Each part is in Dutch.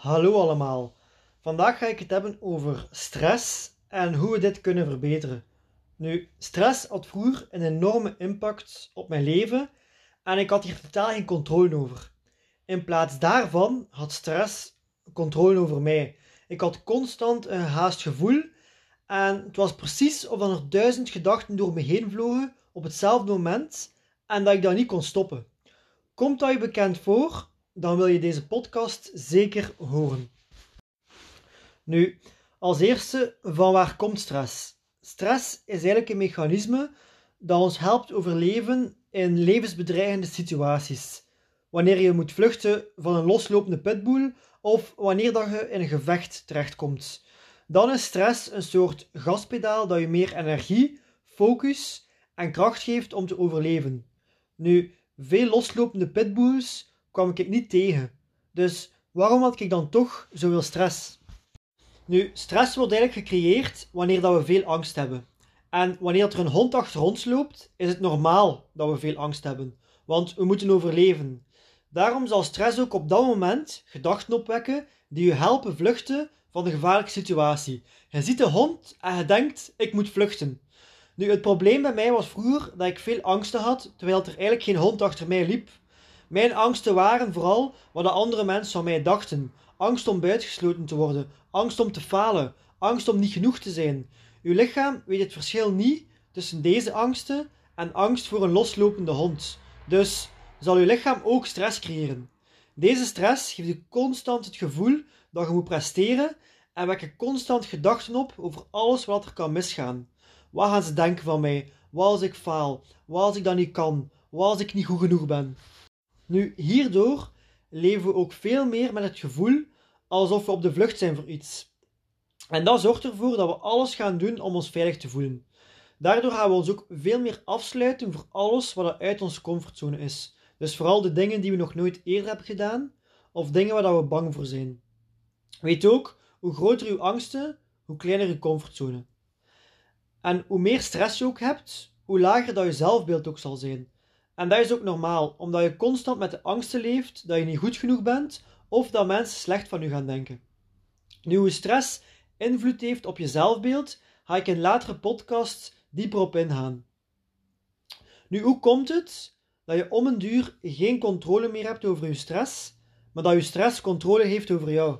Hallo allemaal. Vandaag ga ik het hebben over stress en hoe we dit kunnen verbeteren. Nu, stress had vroeger een enorme impact op mijn leven en ik had hier totaal geen controle over. In plaats daarvan had stress controle over mij. Ik had constant een haast gevoel en het was precies of er duizend gedachten door me heen vlogen op hetzelfde moment en dat ik dat niet kon stoppen. Komt dat je bekend voor? Dan wil je deze podcast zeker horen. Nu, als eerste, van waar komt stress? Stress is eigenlijk een mechanisme dat ons helpt overleven in levensbedreigende situaties. Wanneer je moet vluchten van een loslopende pitbull of wanneer dat je in een gevecht terechtkomt. Dan is stress een soort gaspedaal dat je meer energie, focus en kracht geeft om te overleven. Nu, veel loslopende pitbulls kwam ik niet tegen. Dus waarom had ik dan toch zoveel stress? Nu, stress wordt eigenlijk gecreëerd wanneer dat we veel angst hebben. En wanneer er een hond achter ons loopt, is het normaal dat we veel angst hebben. Want we moeten overleven. Daarom zal stress ook op dat moment gedachten opwekken die je helpen vluchten van de gevaarlijke situatie. Je ziet de hond en je denkt, ik moet vluchten. Nu, het probleem bij mij was vroeger dat ik veel angsten had, terwijl er eigenlijk geen hond achter mij liep. Mijn angsten waren vooral wat de andere mensen van mij dachten. Angst om buitengesloten te worden, angst om te falen, angst om niet genoeg te zijn. Uw lichaam weet het verschil niet tussen deze angsten en angst voor een loslopende hond. Dus zal uw lichaam ook stress creëren. Deze stress geeft u constant het gevoel dat je moet presteren en wekt constant gedachten op over alles wat er kan misgaan. Wat gaan ze denken van mij? Wat als ik faal? Wat als ik dat niet kan? Wat als ik niet goed genoeg ben? Nu, hierdoor leven we ook veel meer met het gevoel alsof we op de vlucht zijn voor iets. En dat zorgt ervoor dat we alles gaan doen om ons veilig te voelen. Daardoor gaan we ons ook veel meer afsluiten voor alles wat uit onze comfortzone is. Dus vooral de dingen die we nog nooit eerder hebben gedaan, of dingen waar we bang voor zijn. Weet ook, hoe groter uw angsten, hoe kleiner uw comfortzone. En hoe meer stress je ook hebt, hoe lager dat je zelfbeeld ook zal zijn. En dat is ook normaal, omdat je constant met de angsten leeft dat je niet goed genoeg bent of dat mensen slecht van je gaan denken. Nu, hoe stress invloed heeft op je zelfbeeld, ga ik in latere podcasts dieper op ingaan. Nu, hoe komt het dat je om een duur geen controle meer hebt over je stress, maar dat je stress controle heeft over jou?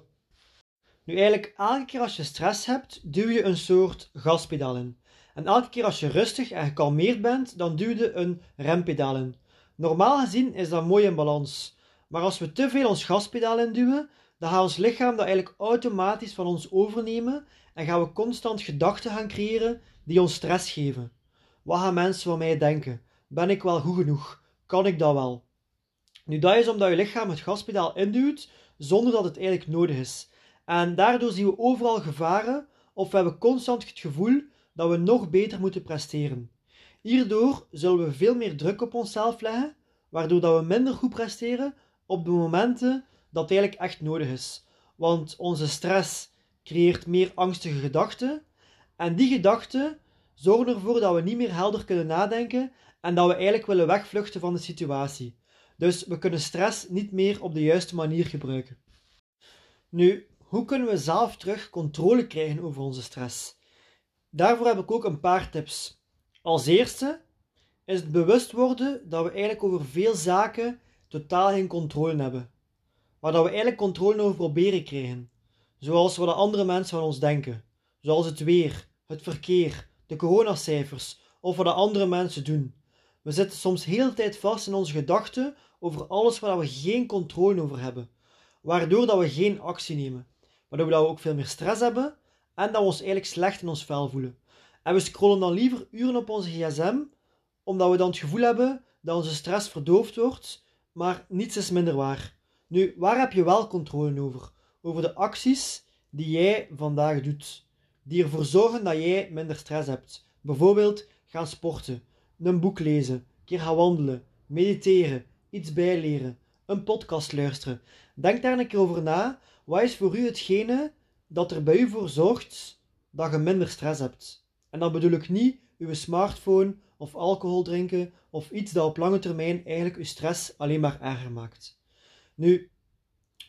Nu, eigenlijk elke keer als je stress hebt, duw je een soort gaspedaal in. En elke keer als je rustig en gekalmeerd bent, dan duw je een rempedaal in. Normaal gezien is dat mooi in balans. Maar als we te veel ons gaspedaal induwen, dan gaat ons lichaam dat eigenlijk automatisch van ons overnemen en gaan we constant gedachten gaan creëren die ons stress geven. Wat gaan mensen van mij denken? Ben ik wel goed genoeg? Kan ik dat wel? Nu, dat is omdat je lichaam het gaspedaal induwt zonder dat het eigenlijk nodig is. En daardoor zien we overal gevaren of we hebben constant het gevoel dat we nog beter moeten presteren. Hierdoor zullen we veel meer druk op onszelf leggen, waardoor dat we minder goed presteren op de momenten dat het eigenlijk echt nodig is. Want onze stress creëert meer angstige gedachten en die gedachten zorgen ervoor dat we niet meer helder kunnen nadenken en dat we eigenlijk willen wegvluchten van de situatie. Dus we kunnen stress niet meer op de juiste manier gebruiken. Nu, hoe kunnen we zelf terug controle krijgen over onze stress? Daarvoor heb ik ook een paar tips. Als eerste is het bewust worden dat we eigenlijk over veel zaken totaal geen controle hebben. Maar dat we eigenlijk controle over proberen krijgen. Zoals wat de andere mensen van ons denken. Zoals het weer, het verkeer, de coronacijfers of wat de andere mensen doen. We zitten soms heel de tijd vast in onze gedachten over alles waar we geen controle over hebben. Waardoor dat we geen actie nemen. Waardoor we ook veel meer stress hebben en dat we ons eigenlijk slecht in ons vel voelen. En we scrollen dan liever uren op onze gsm, omdat we dan het gevoel hebben dat onze stress verdoofd wordt, maar niets is minder waar. Nu, waar heb je wel controle over? Over de acties die jij vandaag doet, die ervoor zorgen dat jij minder stress hebt. Bijvoorbeeld gaan sporten, een boek lezen, een keer gaan wandelen, mediteren, iets bijleren, een podcast luisteren. Denk daar een keer over na. Wat is voor u hetgene dat er bij u voor zorgt dat je minder stress hebt? En dan bedoel ik niet uw smartphone of alcohol drinken of iets dat op lange termijn eigenlijk uw stress alleen maar erger maakt. Nu,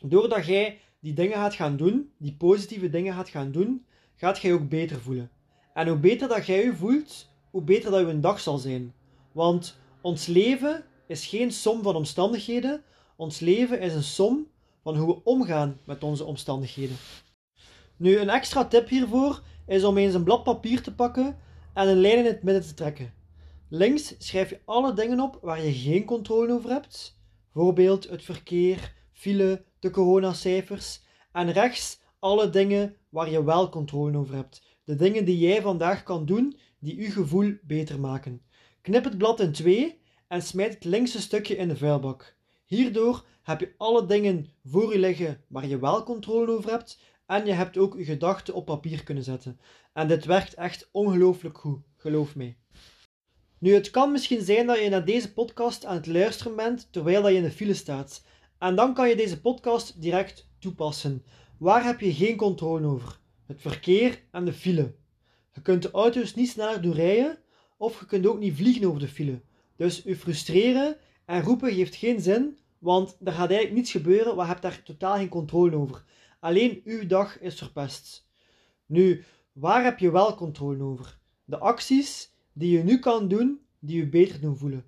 doordat jij die dingen gaat gaan doen, die positieve dingen gaat gaan doen, gaat jij ook beter voelen. En hoe beter dat jij je voelt, hoe beter dat je dag zal zijn. Want ons leven is geen som van omstandigheden, ons leven is een som van hoe we omgaan met onze omstandigheden. Nu, een extra tip hiervoor is om eens een blad papier te pakken en een lijn in het midden te trekken. Links schrijf je alle dingen op waar je geen controle over hebt, bijvoorbeeld het verkeer, file, de coronacijfers, en rechts alle dingen waar je wel controle over hebt. De dingen die jij vandaag kan doen die je gevoel beter maken. Knip het blad in twee en smijt het linkse stukje in de vuilbak. Hierdoor heb je alle dingen voor je liggen waar je wel controle over hebt en je hebt ook je gedachten op papier kunnen zetten. En dit werkt echt ongelooflijk goed, geloof mij. Nu, het kan misschien zijn dat je naar deze podcast aan het luisteren bent terwijl je in de file staat. En dan kan je deze podcast direct toepassen. Waar heb je geen controle over? Het verkeer en de file. Je kunt de auto's niet sneller doen rijden, of je kunt ook niet vliegen over de file. Dus je frustreren en roepen geeft geen zin, want er gaat eigenlijk niets gebeuren, want je hebt daar totaal geen controle over. Alleen uw dag is verpest. Nu, waar heb je wel controle over? De acties die je nu kan doen, die je beter doen voelen.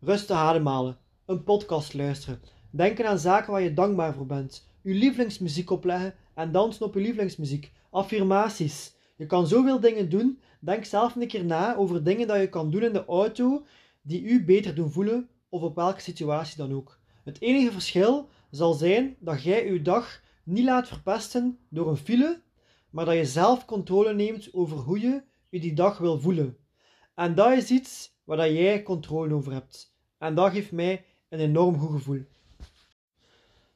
Rustig ademhalen, een podcast luisteren, denken aan zaken waar je dankbaar voor bent, je lievelingsmuziek opleggen en dansen op je lievelingsmuziek, affirmaties. Je kan zoveel dingen doen. Denk zelf een keer na over dingen dat je kan doen in de auto die u beter doen voelen of op welke situatie dan ook. Het enige verschil zal zijn dat jij uw dag niet laat verpesten door een file, maar dat je zelf controle neemt over hoe je je die dag wil voelen. En dat is iets waar jij controle over hebt. En dat geeft mij een enorm goed gevoel.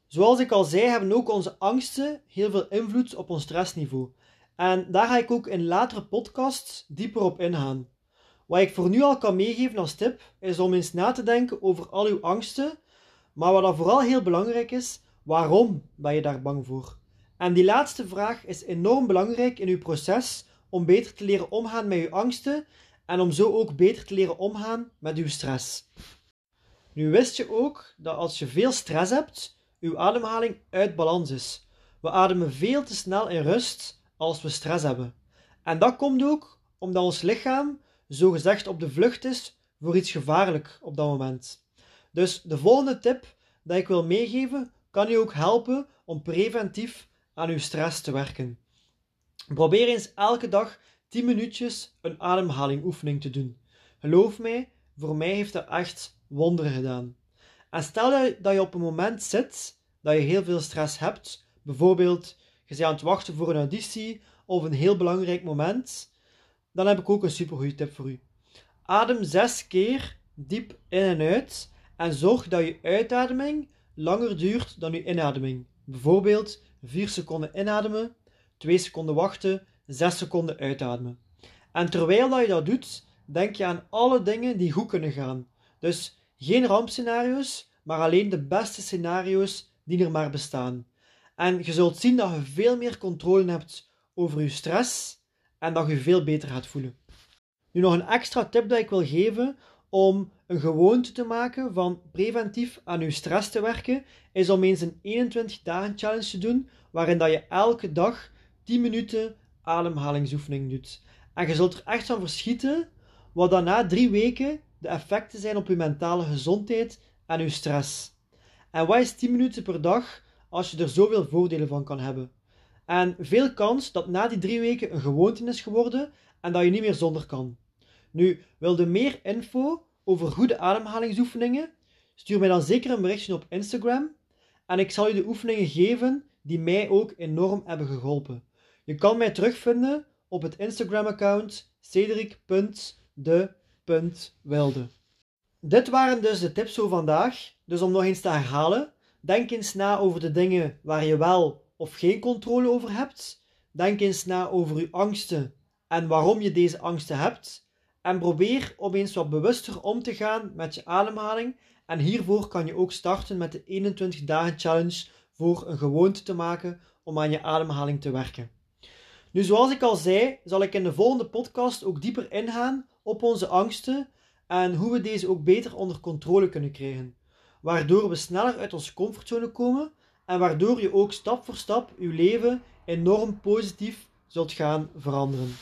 Zoals ik al zei, hebben ook onze angsten heel veel invloed op ons stressniveau. En daar ga ik ook in latere podcasts dieper op ingaan. Wat ik voor nu al kan meegeven als tip, is om eens na te denken over al uw angsten, maar wat dan vooral heel belangrijk is, waarom ben je daar bang voor? En die laatste vraag is enorm belangrijk in uw proces om beter te leren omgaan met uw angsten en om zo ook beter te leren omgaan met uw stress. Nu wist je ook dat als je veel stress hebt, uw ademhaling uit balans is. We ademen veel te snel in rust als we stress hebben. En dat komt ook omdat ons lichaam zogezegd op de vlucht is voor iets gevaarlijk op dat moment. Dus de volgende tip dat ik wil meegeven kan je ook helpen om preventief aan uw stress te werken. Probeer eens elke dag 10 minuutjes een ademhalingoefening te doen. Geloof mij, voor mij heeft dat echt wonderen gedaan. En stel dat je op een moment zit dat je heel veel stress hebt, bijvoorbeeld je bent aan het wachten voor een auditie of een heel belangrijk moment, dan heb ik ook een supergoeie tip voor u. Adem zes keer diep in en uit en zorg dat je uitademing langer duurt dan je inademing. Bijvoorbeeld 4 seconden inademen, 2 seconden wachten, 6 seconden uitademen. En terwijl dat je dat doet, denk je aan alle dingen die goed kunnen gaan. Dus geen rampscenario's, maar alleen de beste scenario's die er maar bestaan. En je zult zien dat je veel meer controle hebt over je stress en dat je veel beter gaat voelen. Nu nog een extra tip dat ik wil geven om een gewoonte te maken van preventief aan je stress te werken, is om eens een 21 dagen challenge te doen, waarin dat je elke dag 10 minuten ademhalingsoefening doet. En je zult er echt van verschieten wat dan na drie weken de effecten zijn op je mentale gezondheid en je stress. En wat is 10 minuten per dag als je er zoveel voordelen van kan hebben? En veel kans dat na die drie weken een gewoonte is geworden en dat je niet meer zonder kan. Nu, wilde meer info over goede ademhalingsoefeningen? Stuur mij dan zeker een berichtje op Instagram en ik zal je de oefeningen geven die mij ook enorm hebben geholpen. Je kan mij terugvinden op het Instagram-account cedric.de.wilde. Dit waren dus de tips voor vandaag. Dus om nog eens te herhalen: Denk eens na over de dingen waar je wel of geen controle over hebt. Denk eens na over je angsten en waarom je deze angsten hebt. En probeer om eens wat bewuster om te gaan met je ademhaling. En hiervoor kan je ook starten met de 21 dagen challenge voor een gewoonte te maken om aan je ademhaling te werken. Nu, zoals ik al zei, zal ik in de volgende podcast ook dieper ingaan op onze angsten en hoe we deze ook beter onder controle kunnen krijgen. Waardoor we sneller uit onze comfortzone komen en waardoor je ook stap voor stap je leven enorm positief zult gaan veranderen.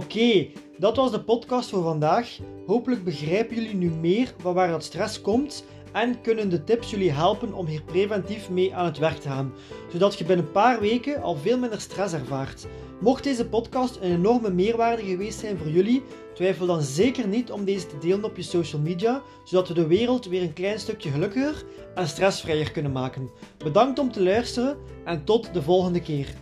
Oké, dat was de podcast voor vandaag. Hopelijk begrijpen jullie nu meer van waar dat stress komt en kunnen de tips jullie helpen om hier preventief mee aan het werk te gaan, zodat je binnen een paar weken al veel minder stress ervaart. Mocht deze podcast een enorme meerwaarde geweest zijn voor jullie, twijfel dan zeker niet om deze te delen op je social media, zodat we de wereld weer een klein stukje gelukkiger en stressvrijer kunnen maken. Bedankt om te luisteren en tot de volgende keer.